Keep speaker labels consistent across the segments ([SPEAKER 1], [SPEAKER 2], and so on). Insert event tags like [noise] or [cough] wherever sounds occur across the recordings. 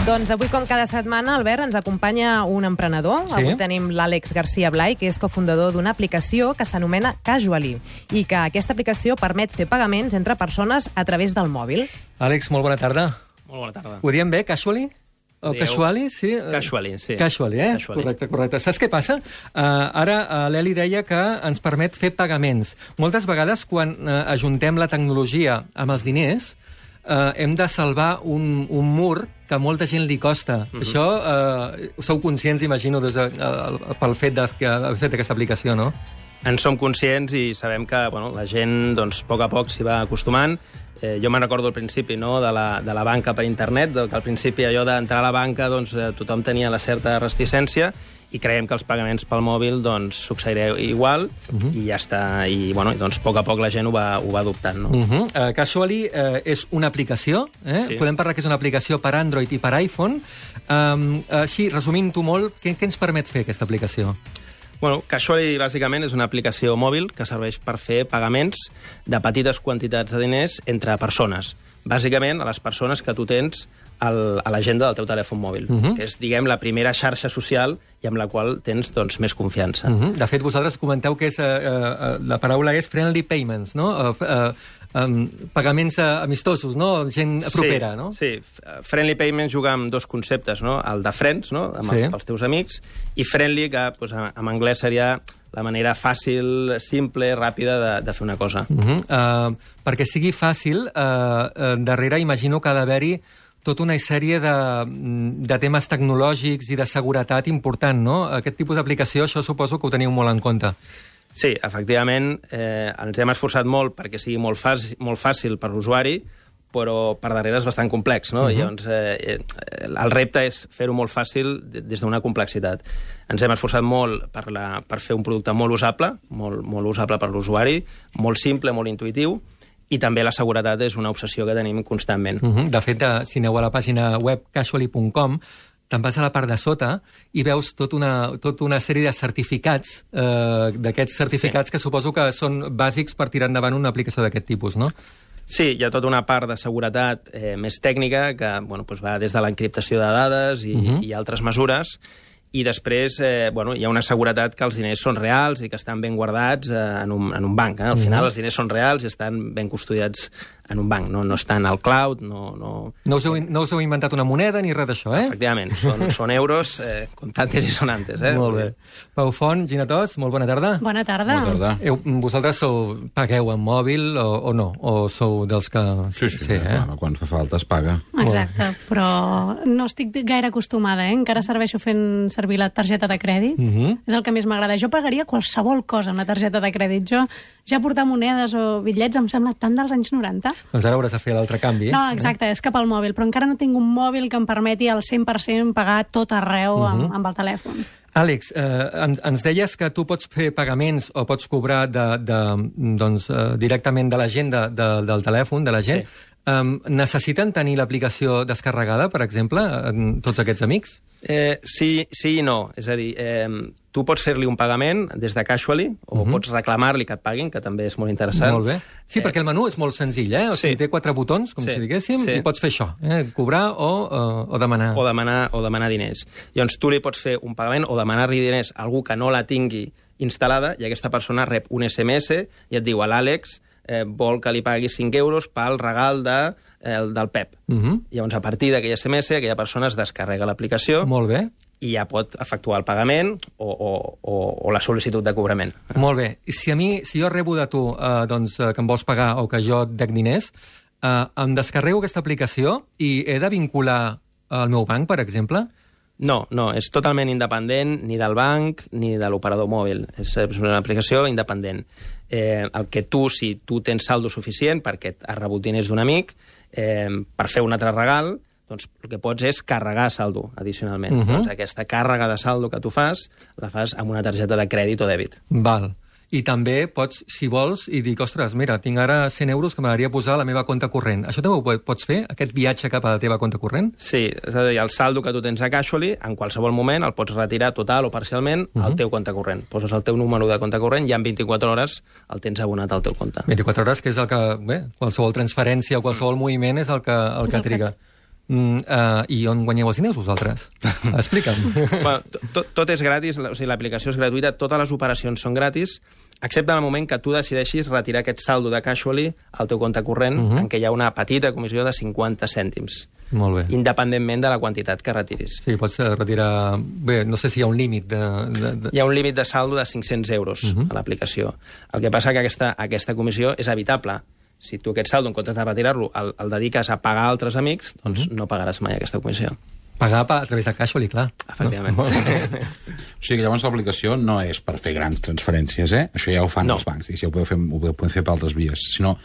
[SPEAKER 1] Doncs avui, com cada setmana, Albert, ens acompanya un emprenedor.
[SPEAKER 2] Sí.
[SPEAKER 1] Avui tenim l'Àlex García Blai, que és cofundador d'una aplicació que s'anomena Casually i que aquesta aplicació permet fer pagaments entre persones a través del mòbil.
[SPEAKER 2] Àlex, molt bona tarda.
[SPEAKER 3] Molt bona tarda.
[SPEAKER 2] Ho diem bé, casually? O casually, sí?
[SPEAKER 3] Casually, sí.
[SPEAKER 2] Casually, eh?
[SPEAKER 3] Casually.
[SPEAKER 2] Correcte, correcte. Saps què passa? Uh, ara uh, l'Eli deia que ens permet fer pagaments. Moltes vegades, quan uh, ajuntem la tecnologia amb els diners, uh, hem de salvar un, un mur que a molta gent li costa.
[SPEAKER 3] Mhm.
[SPEAKER 2] Això uh, sou conscients, imagino, des de, uh, pel fet de, que haver fet aquesta aplicació, no?
[SPEAKER 3] En som conscients i sabem que bueno, la gent doncs, a poc a poc s'hi va acostumant. Eh, jo me'n recordo al principi no, de, la, de la banca per internet, que al principi allò d'entrar a la banca doncs, eh, tothom tenia la certa resticència i creiem que els pagaments pel mòbil doncs, succeiria igual i ja està. I bueno, doncs, a poc a poc la gent ho va, ho va adoptant. No?
[SPEAKER 2] Uh -huh. uh, Casually uh, és una aplicació, eh?
[SPEAKER 3] Sí.
[SPEAKER 2] podem parlar que és una aplicació per Android i per iPhone. Um, així, resumint-ho molt, què, què ens permet fer aquesta aplicació?
[SPEAKER 3] Bueno, Casually, bàsicament, és una aplicació mòbil que serveix per fer pagaments de petites quantitats de diners entre persones. Bàsicament, a les persones que tu tens al, a l'agenda del teu telèfon mòbil, uh -huh. que és, diguem, la primera xarxa social i amb la qual tens doncs, més confiança.
[SPEAKER 2] Uh -huh. De fet, vosaltres comenteu que és, uh, uh, la paraula és friendly payments, no? Uh, uh, um, pagaments uh, amistosos, no? Gent propera,
[SPEAKER 3] sí,
[SPEAKER 2] no?
[SPEAKER 3] Sí, Friendly Payment juga amb dos conceptes, no? El de friends, no? Amb
[SPEAKER 2] Sí.
[SPEAKER 3] els, pels teus amics, i friendly, que doncs, en en anglès seria la manera fàcil, simple, ràpida de, de fer una cosa.
[SPEAKER 2] Uh -huh. uh, perquè sigui fàcil, uh, uh, darrere imagino que ha d'haver-hi tota una sèrie de, de temes tecnològics i de seguretat important, no? Aquest tipus d'aplicació, això suposo que ho teniu molt en compte.
[SPEAKER 3] Sí, efectivament, eh, ens hem esforçat molt perquè sigui molt fàcil, molt fàcil per l'usuari, però per darrere és bastant complex, no? Uh -huh. Llavors, eh, eh, el repte és fer-ho molt fàcil de- des d'una complexitat. Ens hem esforçat molt per, la, per fer un producte molt usable, molt, molt usable per l'usuari, molt simple, molt intuïtiu, i també la seguretat és una obsessió que tenim constantment.
[SPEAKER 2] Uh -huh. De fet, eh, si aneu a la pàgina web casually.com, te'n vas a la part de sota i veus tot una, tot una sèrie de certificats, eh, d'aquests certificats sí. que suposo que són bàsics per tirar endavant una aplicació d'aquest tipus, no?
[SPEAKER 3] Sí, hi ha tota una part de seguretat eh, més tècnica que bueno, doncs va des de l'encriptació de dades i, uh -huh. i altres mesures, i després eh, bueno, hi ha una seguretat que els diners són reals i que estan ben guardats eh, en, un, en un banc. Eh? Al final els diners són reals i estan ben custodiats en un banc, no, no estan al cloud, no... no...
[SPEAKER 2] No us heu, no us heu inventat una moneda ni res d'això, eh?
[SPEAKER 3] Efectivament, són, [laughs] són euros eh, comptantes i sonantes. Eh?
[SPEAKER 2] Molt bé. Pau Font, Gina Tos, molt bona tarda.
[SPEAKER 1] Bona tarda.
[SPEAKER 4] Bona tarda.
[SPEAKER 2] Eu, vosaltres sou, pagueu en mòbil o, o no? O sou dels que...
[SPEAKER 4] Sí, sí,
[SPEAKER 2] sí eh?
[SPEAKER 4] bueno, quan fa falta es paga.
[SPEAKER 5] Exacte, però no estic gaire acostumada, eh? Encara serveixo fent servir la targeta de crèdit.
[SPEAKER 2] Uh -huh.
[SPEAKER 5] És el que més m'agrada. Jo pagaria qualsevol cosa amb la targeta de crèdit. Jo ja portar monedes o bitllets em sembla tant dels anys 90.
[SPEAKER 2] Doncs ara hauràs de fer l'altre canvi.
[SPEAKER 5] No, exacte, és cap al mòbil, però encara no tinc un mòbil que em permeti al 100% pagar tot arreu amb, amb el telèfon.
[SPEAKER 2] Àlex, eh, en, ens deies que tu pots fer pagaments o pots cobrar de, de, doncs, eh, directament de l'agenda de, del telèfon de la gent.
[SPEAKER 3] Sí.
[SPEAKER 2] Um, necessiten tenir l'aplicació descarregada, per exemple, en tots aquests amics?
[SPEAKER 3] Eh, sí, sí i no. És a dir, eh, tu pots fer-li un pagament des de Casually o uh -huh. pots reclamar-li que et paguin, que també és molt interessant.
[SPEAKER 2] Molt bé. Sí,
[SPEAKER 3] Eh,
[SPEAKER 2] perquè el menú és molt senzill, eh? O sigui,
[SPEAKER 3] sí.
[SPEAKER 2] té quatre botons, com
[SPEAKER 3] Sí.
[SPEAKER 2] si diguéssim,
[SPEAKER 3] Sí.
[SPEAKER 2] i pots fer això, eh? cobrar o, uh, o demanar.
[SPEAKER 3] o demanar, o demanar diners. Llavors, tu li pots fer un pagament o demanar-li diners a algú que no la tingui instal·lada i aquesta persona rep un SMS i et diu a l'Àlex eh, vol que li pagui 5 euros pel regal de, eh, el del Pep.
[SPEAKER 2] Uh -huh.
[SPEAKER 3] Llavors, a partir d'aquell SMS, aquella persona es descarrega l'aplicació
[SPEAKER 2] Molt bé.
[SPEAKER 3] i ja pot efectuar el pagament o, o, o, o la sol·licitud de cobrament.
[SPEAKER 2] Molt bé. I Si a mi, si jo rebo de tu eh, doncs, eh, que em vols pagar o que jo et dec diners, eh, em descarrego aquesta aplicació i he de vincular al meu banc, per exemple?
[SPEAKER 3] No, no, és totalment independent ni del banc ni de l'operador mòbil. És, una aplicació independent. Eh, el que tu, si tu tens saldo suficient perquè has rebut diners d'un amic, eh, per fer un altre regal, doncs el que pots és carregar saldo addicionalment. Uh -huh. doncs aquesta càrrega de saldo que tu fas, la fas amb una targeta de crèdit o dèbit.
[SPEAKER 2] Val. I també pots, si vols, i dic, ostres, mira, tinc ara 100 euros que m'agradaria posar a la meva compte corrent. Això també ho po- pots fer, aquest viatge cap a la teva compte corrent?
[SPEAKER 3] Sí, és a dir, el saldo que tu tens a Casually, en qualsevol moment el pots retirar total o parcialment
[SPEAKER 2] Mhm.
[SPEAKER 3] al teu compte corrent. Poses el teu número de compte corrent i en 24 hores el tens abonat al teu compte.
[SPEAKER 2] 24 hores, que és el que... Bé, qualsevol transferència o qualsevol moviment és el que, el
[SPEAKER 5] És
[SPEAKER 2] que
[SPEAKER 5] el que-
[SPEAKER 2] triga. Mm, uh, I on guanyeu els diners vosaltres? [laughs] Explica'm.
[SPEAKER 3] bueno, tot, tot és gratis, o sigui, l'aplicació és gratuïta, totes les operacions són gratis, excepte en el moment que tu decideixis retirar aquest saldo de Casually al teu compte corrent, uh
[SPEAKER 2] Mhm.
[SPEAKER 3] -huh. en què hi ha una petita comissió de 50 cèntims,
[SPEAKER 2] Molt bé.
[SPEAKER 3] independentment de la quantitat que retiris.
[SPEAKER 2] Sí, pots eh, retirar... Bé, no sé si hi ha un límit de... de, de...
[SPEAKER 3] Hi ha un límit de saldo de 500 euros uh
[SPEAKER 2] Mhm.
[SPEAKER 3] -huh. a l'aplicació. El que passa que aquesta, aquesta comissió és evitable. Si tu aquest saldo, en comptes de retirar-lo, el, el dediques a pagar a altres amics, doncs uh
[SPEAKER 2] Mhm.
[SPEAKER 3] -huh. no pagaràs mai aquesta comissió.
[SPEAKER 2] Pagar pa- a través de Casually, clar.
[SPEAKER 3] Efectivament.
[SPEAKER 2] No? [laughs]
[SPEAKER 4] O sigui que llavors l'aplicació no és per fer grans transferències, eh? Això ja ho fan
[SPEAKER 3] No.
[SPEAKER 4] els bancs, i si ho podeu fer, ho podeu fer per altres vies. Sinó,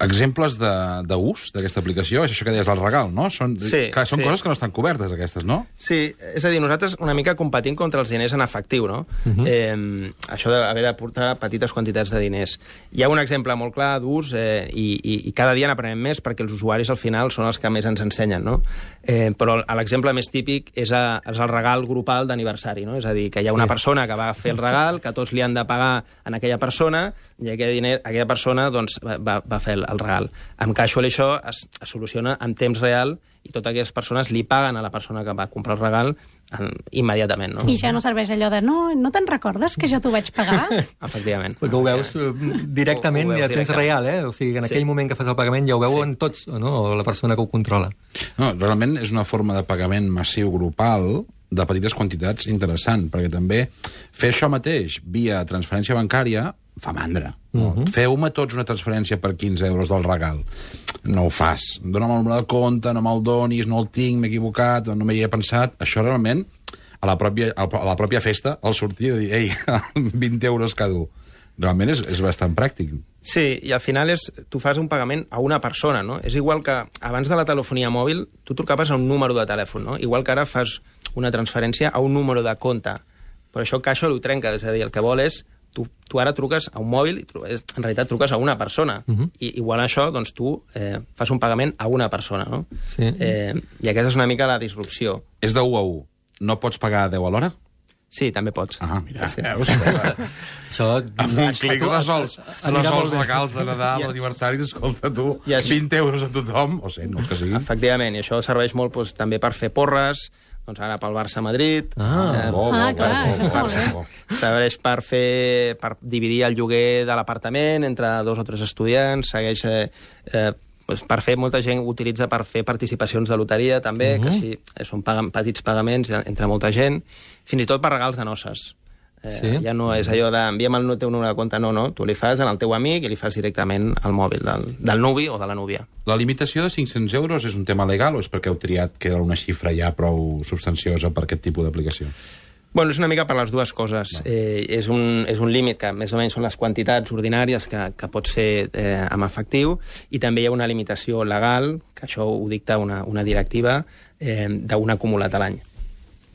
[SPEAKER 4] exemples de- d'ús d'aquesta aplicació, és això que deies del regal, no? Són,
[SPEAKER 3] Sí,
[SPEAKER 4] clar, són
[SPEAKER 3] sí.
[SPEAKER 4] coses que no estan cobertes, aquestes, no?
[SPEAKER 3] Sí, és a dir, nosaltres una mica competint contra els diners en efectiu, no? Uh
[SPEAKER 2] Mhm.
[SPEAKER 3] -huh. eh, això d'haver de portar petites quantitats de diners. Hi ha un exemple molt clar d'ús eh, i, i, i cada dia n'aprenem més perquè els usuaris al final són els que més ens ensenyen, no? Eh, però l'exemple més típic és, a, és el regal grupal d'aniversari, no? És a dir, que hi ha una
[SPEAKER 2] Sí.
[SPEAKER 3] persona que va fer el regal, que tots li han de pagar en aquella persona i aquell diner, aquella persona doncs, va, va, fer el, el regal. Amb Casual això es, es soluciona en temps real i totes aquelles persones li paguen a la persona que va comprar el regal en, immediatament, no?
[SPEAKER 5] I ja no serveix allò de no, no te'n recordes que jo t'ho vaig pagar? [laughs]
[SPEAKER 3] Efectivament.
[SPEAKER 2] Perquè ho veus eh, directament
[SPEAKER 3] Ho- ho
[SPEAKER 2] i a temps real, eh? O sigui, en
[SPEAKER 3] Sí.
[SPEAKER 2] aquell moment que fas el pagament ja ho veuen
[SPEAKER 3] Sí.
[SPEAKER 2] tots, no? la persona que ho controla.
[SPEAKER 4] No, realment és una forma de pagament massiu grupal de petites quantitats interessant, perquè també fer això mateix via transferència bancària fa mandra. No?
[SPEAKER 2] Mhm.
[SPEAKER 4] Feu-me tots una transferència per 15 euros del regal. No ho fas. Dóna'm el número de compte, no me'l donis, no el tinc, m'he equivocat, no m'hi he pensat. Això realment, a la pròpia, a la pròpia festa, al sortir de dir, ei, [laughs] 20 euros cada un. Realment és, és bastant pràctic.
[SPEAKER 3] Sí, i al final és, tu fas un pagament a una persona, no? És igual que abans de la telefonia mòbil tu trucaves a un número de telèfon, no? Igual que ara fas una transferència a un número de compte. Però això Casual ho trenca, és a dir, el que vol és tu, tu ara truques a un mòbil i és- en realitat truques a una persona. Uh -huh. I igual a això, doncs tu eh, fas un pagament a una persona, no?
[SPEAKER 2] Sí.
[SPEAKER 3] Eh, I aquesta és una mica la disrupció.
[SPEAKER 4] És de 1 a 1. No pots pagar 10 a l'hora?
[SPEAKER 3] Sí, també pots.
[SPEAKER 4] Ah, mira,
[SPEAKER 3] Sí.
[SPEAKER 4] veus? [laughs]
[SPEAKER 2] Això...
[SPEAKER 4] Amb un clic resols,
[SPEAKER 2] bé.
[SPEAKER 4] regals de Nadal,
[SPEAKER 3] I-
[SPEAKER 4] aniversaris, escolta tu,
[SPEAKER 3] I això-
[SPEAKER 4] 20 euros a tothom, o 100, no els que siguin.
[SPEAKER 3] Efectivament, i això serveix molt doncs, també per fer porres, doncs ara pel Barça-Madrid...
[SPEAKER 2] Ah,
[SPEAKER 4] bo,
[SPEAKER 5] Ah, clar,
[SPEAKER 4] bo, bo,
[SPEAKER 5] està
[SPEAKER 4] bo.
[SPEAKER 3] Serveix per fer per dividir el lloguer de l'apartament entre dos o tres estudiants, segueix eh, eh, per fer, molta gent ho utilitza per fer participacions de loteria també,
[SPEAKER 2] Mhm.
[SPEAKER 3] que sí, eh, són petits pagaments entre molta gent, fins i tot per regals de noces. Eh,
[SPEAKER 2] Sí?
[SPEAKER 3] Ja no és allò de envia'm el teu número de compte, no, no, tu li fas al teu amic i li fas directament al mòbil del, del nuvi o de la núvia.
[SPEAKER 4] La limitació de 500 euros és un tema legal o és perquè heu triat que era una xifra ja prou substanciosa per aquest tipus d'aplicació?
[SPEAKER 3] Bueno, és una mica per les dues coses. Eh, és un, és un límit que més o menys són les quantitats ordinàries que, que pots fer eh, amb efectiu i també hi ha una limitació legal, que això ho dicta una, una directiva, eh, d'un acumulat a l'any.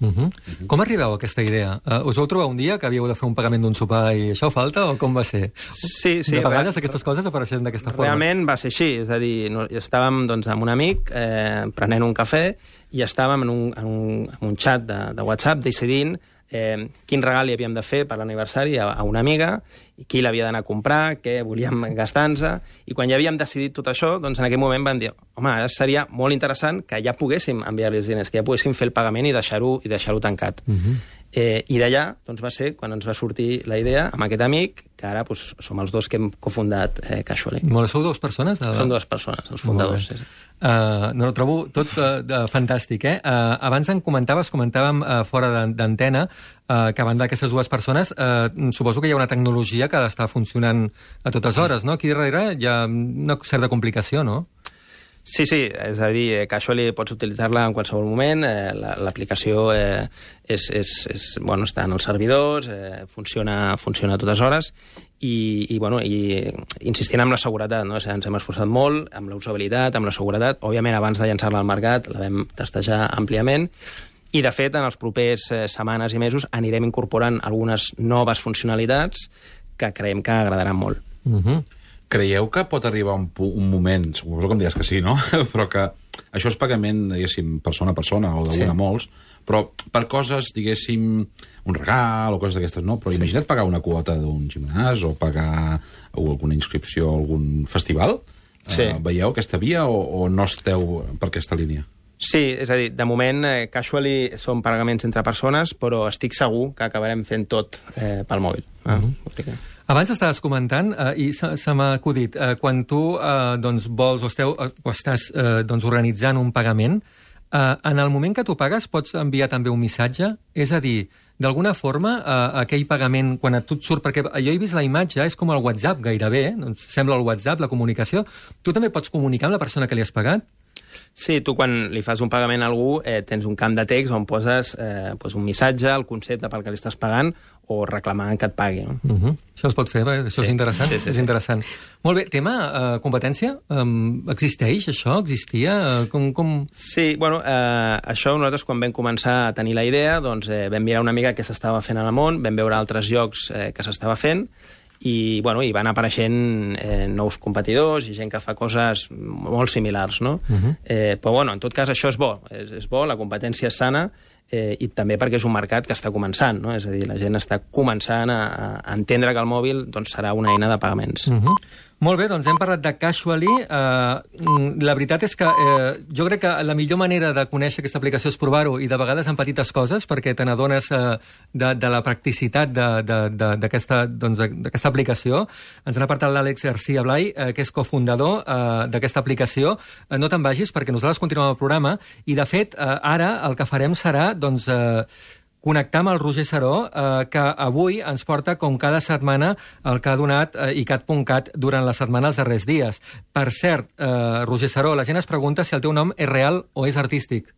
[SPEAKER 2] Uh -huh. Com arribeu a aquesta idea? Uh, us vau trobar un dia que havíeu de fer un pagament d'un sopar i això falta o com va ser?
[SPEAKER 3] Sí, sí.
[SPEAKER 2] de vegades
[SPEAKER 3] real-
[SPEAKER 2] aquestes coses apareixen d'aquesta forma.
[SPEAKER 3] Realment va ser així, és a dir, no, estàvem doncs, amb un amic eh, prenent un cafè i estàvem en un, en un, en un xat de, de WhatsApp decidint eh, quin regal li havíem de fer per l'aniversari a, a una amiga, qui l'havia d'anar a comprar, què volíem [laughs] gastar-nos, i quan ja havíem decidit tot això, doncs en aquell moment vam dir, home, seria molt interessant que ja poguéssim enviar-li els diners, que ja poguéssim fer el pagament i deixar-ho i deixar tancat.
[SPEAKER 2] Uh -huh.
[SPEAKER 3] Eh, I d'allà doncs, va ser quan ens va sortir la idea amb aquest amic, que ara doncs, som els dos que hem cofundat eh, Casually.
[SPEAKER 2] Molt, sou dues persones? De...
[SPEAKER 3] Són dues persones, els fundadors. Sí, sí.
[SPEAKER 2] Uh, no, ho trobo tot uh, de, fantàstic, eh? Uh, abans en comentaves, comentàvem uh, fora d'an- d'antena, uh, que a banda d'aquestes dues persones, uh, suposo que hi ha una tecnologia que ha d'estar funcionant a totes hores, no? Aquí darrere hi ha una certa complicació, no?
[SPEAKER 3] Sí, sí, és a dir, eh, Casually pots utilitzar-la en qualsevol moment, eh, la- l'aplicació eh, és, és, és, bueno, està en els servidors, eh, funciona, funciona a totes hores, i, i, bueno, i insistint en la seguretat, no? o sigui, ens hem esforçat molt amb la usabilitat, amb la seguretat, òbviament abans de llançar-la al mercat la vam testejar àmpliament, i de fet en els propers eh, setmanes i mesos anirem incorporant algunes noves funcionalitats que creiem que agradaran molt.
[SPEAKER 2] Uh -huh.
[SPEAKER 4] Creieu que pot arribar un, un moment, suposo que em diràs que sí, no? [laughs] però que això és pagament, diguéssim, persona a persona o d'alguna
[SPEAKER 3] Sí.
[SPEAKER 4] sí. a molts, però per coses, diguéssim, un regal o coses d'aquestes, no? Però imagina't pagar una quota d'un gimnàs o pagar o alguna inscripció a algun festival.
[SPEAKER 3] Sí.
[SPEAKER 4] Eh, veieu aquesta via o, o no esteu per aquesta línia?
[SPEAKER 3] Sí, és a dir, de moment, eh, Casually són pagaments entre persones, però estic segur que acabarem fent tot eh, pel mòbil. Eh?
[SPEAKER 2] Mhm.
[SPEAKER 3] Vull dir que-
[SPEAKER 2] Abans estaves comentant, eh, i se, se m'ha acudit, eh, quan tu eh, doncs, vols o, esteu, eh, o estàs eh, doncs, organitzant un pagament, eh, en el moment que tu pagues pots enviar també un missatge? És a dir, d'alguna forma, eh, aquell pagament, quan a tu et surt... Perquè jo he vist la imatge, és com el WhatsApp gairebé, doncs sembla el WhatsApp, la comunicació. Tu també pots comunicar amb la persona que li has pagat?
[SPEAKER 3] Sí, tu quan li fas un pagament a algú eh, tens un camp de text on poses eh, pues un missatge, el concepte pel que li estàs pagant o reclamant que et pagui. No?
[SPEAKER 2] Uh -huh. Això es pot fer, eh? això
[SPEAKER 3] Sí.
[SPEAKER 2] és interessant.
[SPEAKER 3] Sí, sí,
[SPEAKER 2] és
[SPEAKER 3] sí.
[SPEAKER 2] interessant. Molt bé, tema eh, competència. Um, existeix això? Existia? Uh, com, com...
[SPEAKER 3] Sí, bueno, eh, això nosaltres quan vam començar a tenir la idea, doncs eh, vam mirar una mica què s'estava fent al món, vam veure altres llocs eh, que s'estava fent, i, bueno, i van apareixent eh, nous competidors i gent que fa coses molt similars, no? Uh -huh. eh, però, bueno, en tot cas, això és bo. És, és bo, la competència és sana, eh, i també perquè és un mercat que està començant, no? És a dir, la gent està començant a, a entendre que el mòbil doncs, serà una eina de pagaments.
[SPEAKER 2] Uh -huh. Molt bé, doncs hem parlat de Casually. Uh, la veritat és que uh, jo crec que la millor manera de conèixer aquesta aplicació és provar-ho i de vegades en petites coses perquè te n'adones uh, de, de la practicitat d'aquesta doncs, aplicació. Ens n'ha parlat l'Àlex García Blai, uh, que és cofundador uh, d'aquesta aplicació. Uh, no te'n vagis perquè nosaltres continuem el programa i, de fet, uh, ara el que farem serà doncs, uh, connectar amb el Roger Saró, eh, que avui ens porta, com cada setmana, el que ha donat eh, icat.cat durant les setmanes darrers dies. Per cert, eh, Roger Saró, la gent es pregunta si el teu nom és real o és artístic.